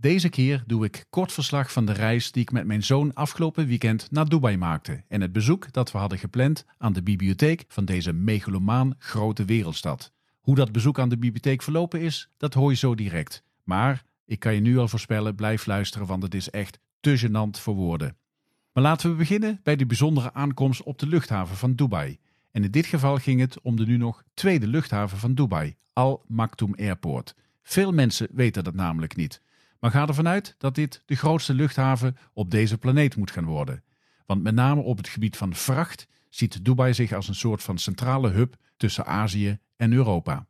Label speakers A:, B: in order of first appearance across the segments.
A: Deze keer doe ik kort verslag van de reis die ik met mijn zoon afgelopen weekend naar Dubai maakte en het bezoek dat we hadden gepland aan de bibliotheek van deze megalomaan grote wereldstad. Hoe dat bezoek aan de bibliotheek verlopen is, dat hoor je zo direct. Maar ik kan je nu al voorspellen, blijf luisteren, want het is echt te gênant voor woorden. Maar laten we beginnen bij de bijzondere aankomst op de luchthaven van Dubai. En in dit geval ging het om de nu nog tweede luchthaven van Dubai, Al Maktoum Airport. Veel mensen weten dat namelijk niet. Maar ga ervan uit dat dit de grootste luchthaven op deze planeet moet gaan worden. Want met name op het gebied van vracht ziet Dubai zich als een soort van centrale hub tussen Azië en Europa.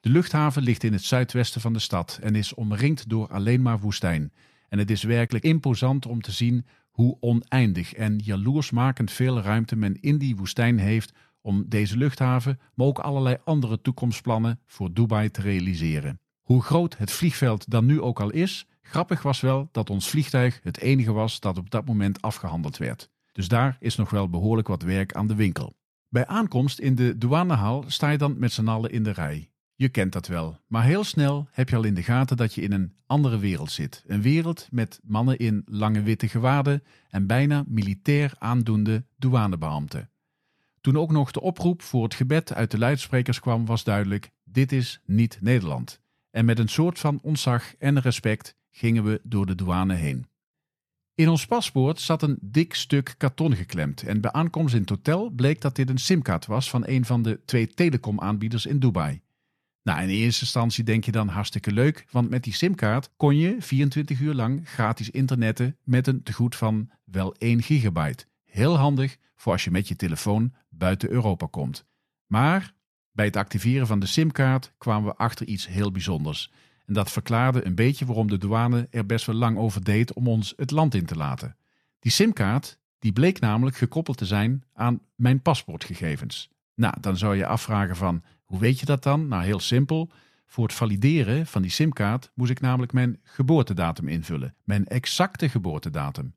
A: De luchthaven ligt in het zuidwesten van de stad en is omringd door alleen maar woestijn. En het is werkelijk imposant om te zien hoe oneindig en jaloersmakend veel ruimte men in die woestijn heeft om deze luchthaven, maar ook allerlei andere toekomstplannen voor Dubai te realiseren. Hoe groot het vliegveld dan nu ook al is, grappig was wel dat ons vliegtuig het enige was dat op dat moment afgehandeld werd. Dus daar is nog wel behoorlijk wat werk aan de winkel. Bij aankomst in de douanehal sta je dan met z'n allen in de rij. Je kent dat wel, maar heel snel heb je al in de gaten dat je in een andere wereld zit. Een wereld met mannen in lange witte gewaden en bijna militair aandoende douanebeambten. Toen ook nog de oproep voor het gebed uit de luidsprekers kwam, was duidelijk: dit is niet Nederland. En met een soort van ontzag en respect gingen we door de douane heen. In ons paspoort zat een dik stuk karton geklemd en bij aankomst in het hotel bleek dat dit een simkaart was van een van de twee telecomaanbieders in Dubai. Nou, in eerste instantie denk je dan hartstikke leuk, want met die simkaart kon je 24 uur lang gratis internetten met een tegoed van wel 1 gigabyte. Heel handig voor als je met je telefoon buiten Europa komt. Maar bij het activeren van de simkaart kwamen we achter iets heel bijzonders. En dat verklaarde een beetje waarom de douane er best wel lang over deed om ons het land in te laten. Die simkaart die bleek namelijk gekoppeld te zijn aan mijn paspoortgegevens. Nou, dan zou je afvragen van, hoe weet je dat dan? Nou, heel simpel. Voor het valideren van die simkaart moest ik namelijk mijn geboortedatum invullen. Mijn exacte geboortedatum.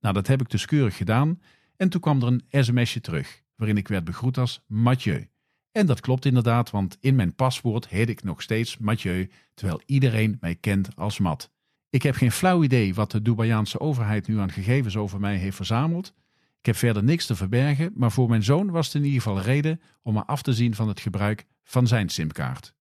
A: Nou, dat heb ik dus keurig gedaan. En toen kwam er een sms'je terug, waarin ik werd begroet als Mathieu. En dat klopt inderdaad, want in mijn paspoort heet ik nog steeds Mathieu, terwijl iedereen mij kent als Mat. Ik heb geen flauw idee wat de Dubaiaanse overheid nu aan gegevens over mij heeft verzameld. Ik heb verder niks te verbergen, maar voor mijn zoon was het in ieder geval reden om me af te zien van het gebruik van zijn simkaart.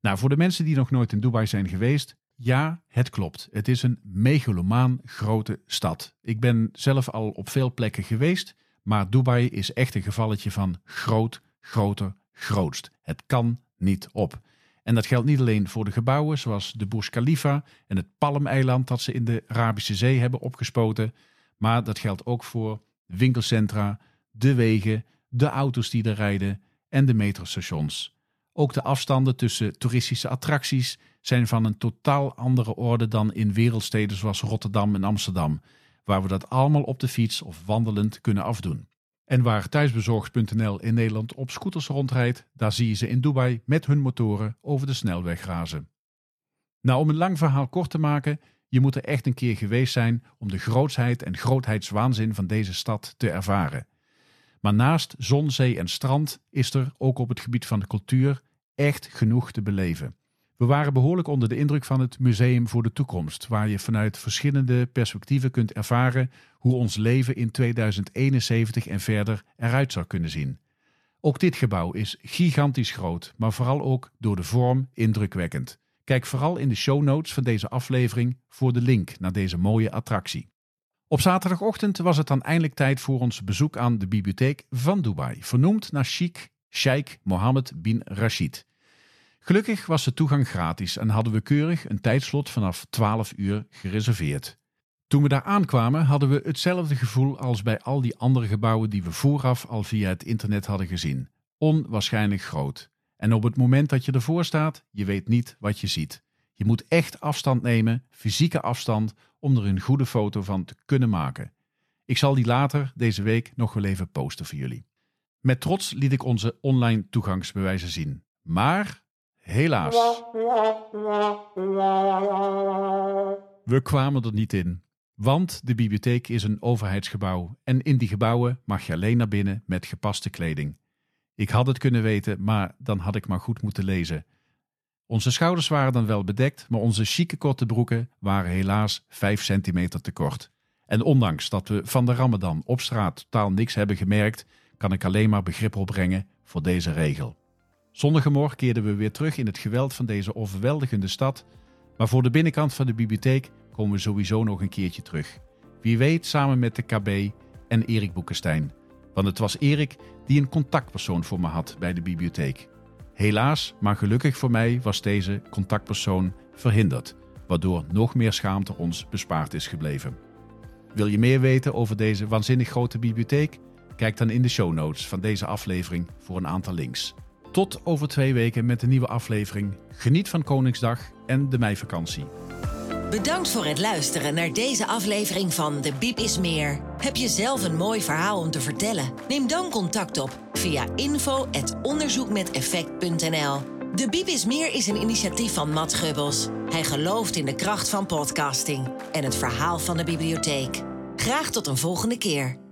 A: Nou, voor de mensen die nog nooit in Dubai zijn geweest, ja, het klopt. Het is een megalomaan grote stad. Ik ben zelf al op veel plekken geweest, maar Dubai is echt een gevalletje van groot, groter, grootst. Het kan niet op. En dat geldt niet alleen voor de gebouwen zoals de Burj Khalifa en het Palmeiland dat ze in de Arabische Zee hebben opgespoten, maar dat geldt ook voor winkelcentra, de wegen, de auto's die er rijden en de metrostations. Ook de afstanden tussen toeristische attracties zijn van een totaal andere orde dan in wereldsteden zoals Rotterdam en Amsterdam, waar we dat allemaal op de fiets of wandelend kunnen afdoen. En waar thuisbezorgd.nl in Nederland op scooters rondrijdt, daar zie je ze in Dubai met hun motoren over de snelweg razen. Nou, om een lang verhaal kort te maken, je moet er echt een keer geweest zijn om de grootsheid en grootheidswaanzin van deze stad te ervaren. Maar naast zon, zee en strand is er ook op het gebied van de cultuur echt genoeg te beleven. We waren behoorlijk onder de indruk van het Museum voor de Toekomst, waar je vanuit verschillende perspectieven kunt ervaren hoe ons leven in 2071 en verder eruit zou kunnen zien. Ook dit gebouw is gigantisch groot, maar vooral ook door de vorm indrukwekkend. Kijk vooral in de show notes van deze aflevering voor de link naar deze mooie attractie. Op zaterdagochtend was het dan eindelijk tijd voor ons bezoek aan de bibliotheek van Dubai, vernoemd naar Sheikh Sheikh Mohammed bin Rashid. Gelukkig was de toegang gratis en hadden we keurig een tijdslot vanaf 12 uur gereserveerd. Toen we daar aankwamen hadden we hetzelfde gevoel als bij al die andere gebouwen die we vooraf al via het internet hadden gezien. Onwaarschijnlijk groot. En op het moment dat je ervoor staat, je weet niet wat je ziet. Je moet echt afstand nemen, fysieke afstand, om er een goede foto van te kunnen maken. Ik zal die later deze week nog wel even posten voor jullie. Met trots liet ik onze online toegangsbewijzen zien. Maar helaas. We kwamen er niet in. Want de bibliotheek is een overheidsgebouw en in die gebouwen mag je alleen naar binnen met gepaste kleding. Ik had het kunnen weten, maar dan had ik maar goed moeten lezen. Onze schouders waren dan wel bedekt, maar onze chique korte broeken waren helaas 5 centimeter te kort. En ondanks dat we van de Ramadan op straat totaal niks hebben gemerkt, kan ik alleen maar begrip opbrengen voor deze regel. Zondagmorgen keerden we weer terug in het geweld van deze overweldigende stad, maar voor de binnenkant van de bibliotheek komen we sowieso nog een keertje terug. Wie weet samen met de KB en Erik Boekenstein. Want het was Erik die een contactpersoon voor me had bij de bibliotheek. Helaas, maar gelukkig voor mij was deze contactpersoon verhinderd, waardoor nog meer schaamte ons bespaard is gebleven. Wil je meer weten over deze waanzinnig grote bibliotheek? Kijk dan in de show notes van deze aflevering voor een aantal links. Tot over twee weken met een nieuwe aflevering. Geniet van Koningsdag en de meivakantie.
B: Bedankt voor het luisteren naar deze aflevering van De Biep is Meer. Heb je zelf een mooi verhaal om te vertellen? Neem dan contact op via info.onderzoekmeteffect.nl. De Biep is Meer is een initiatief van Matt Gubbels. Hij gelooft in de kracht van podcasting en het verhaal van de bibliotheek. Graag tot een volgende keer.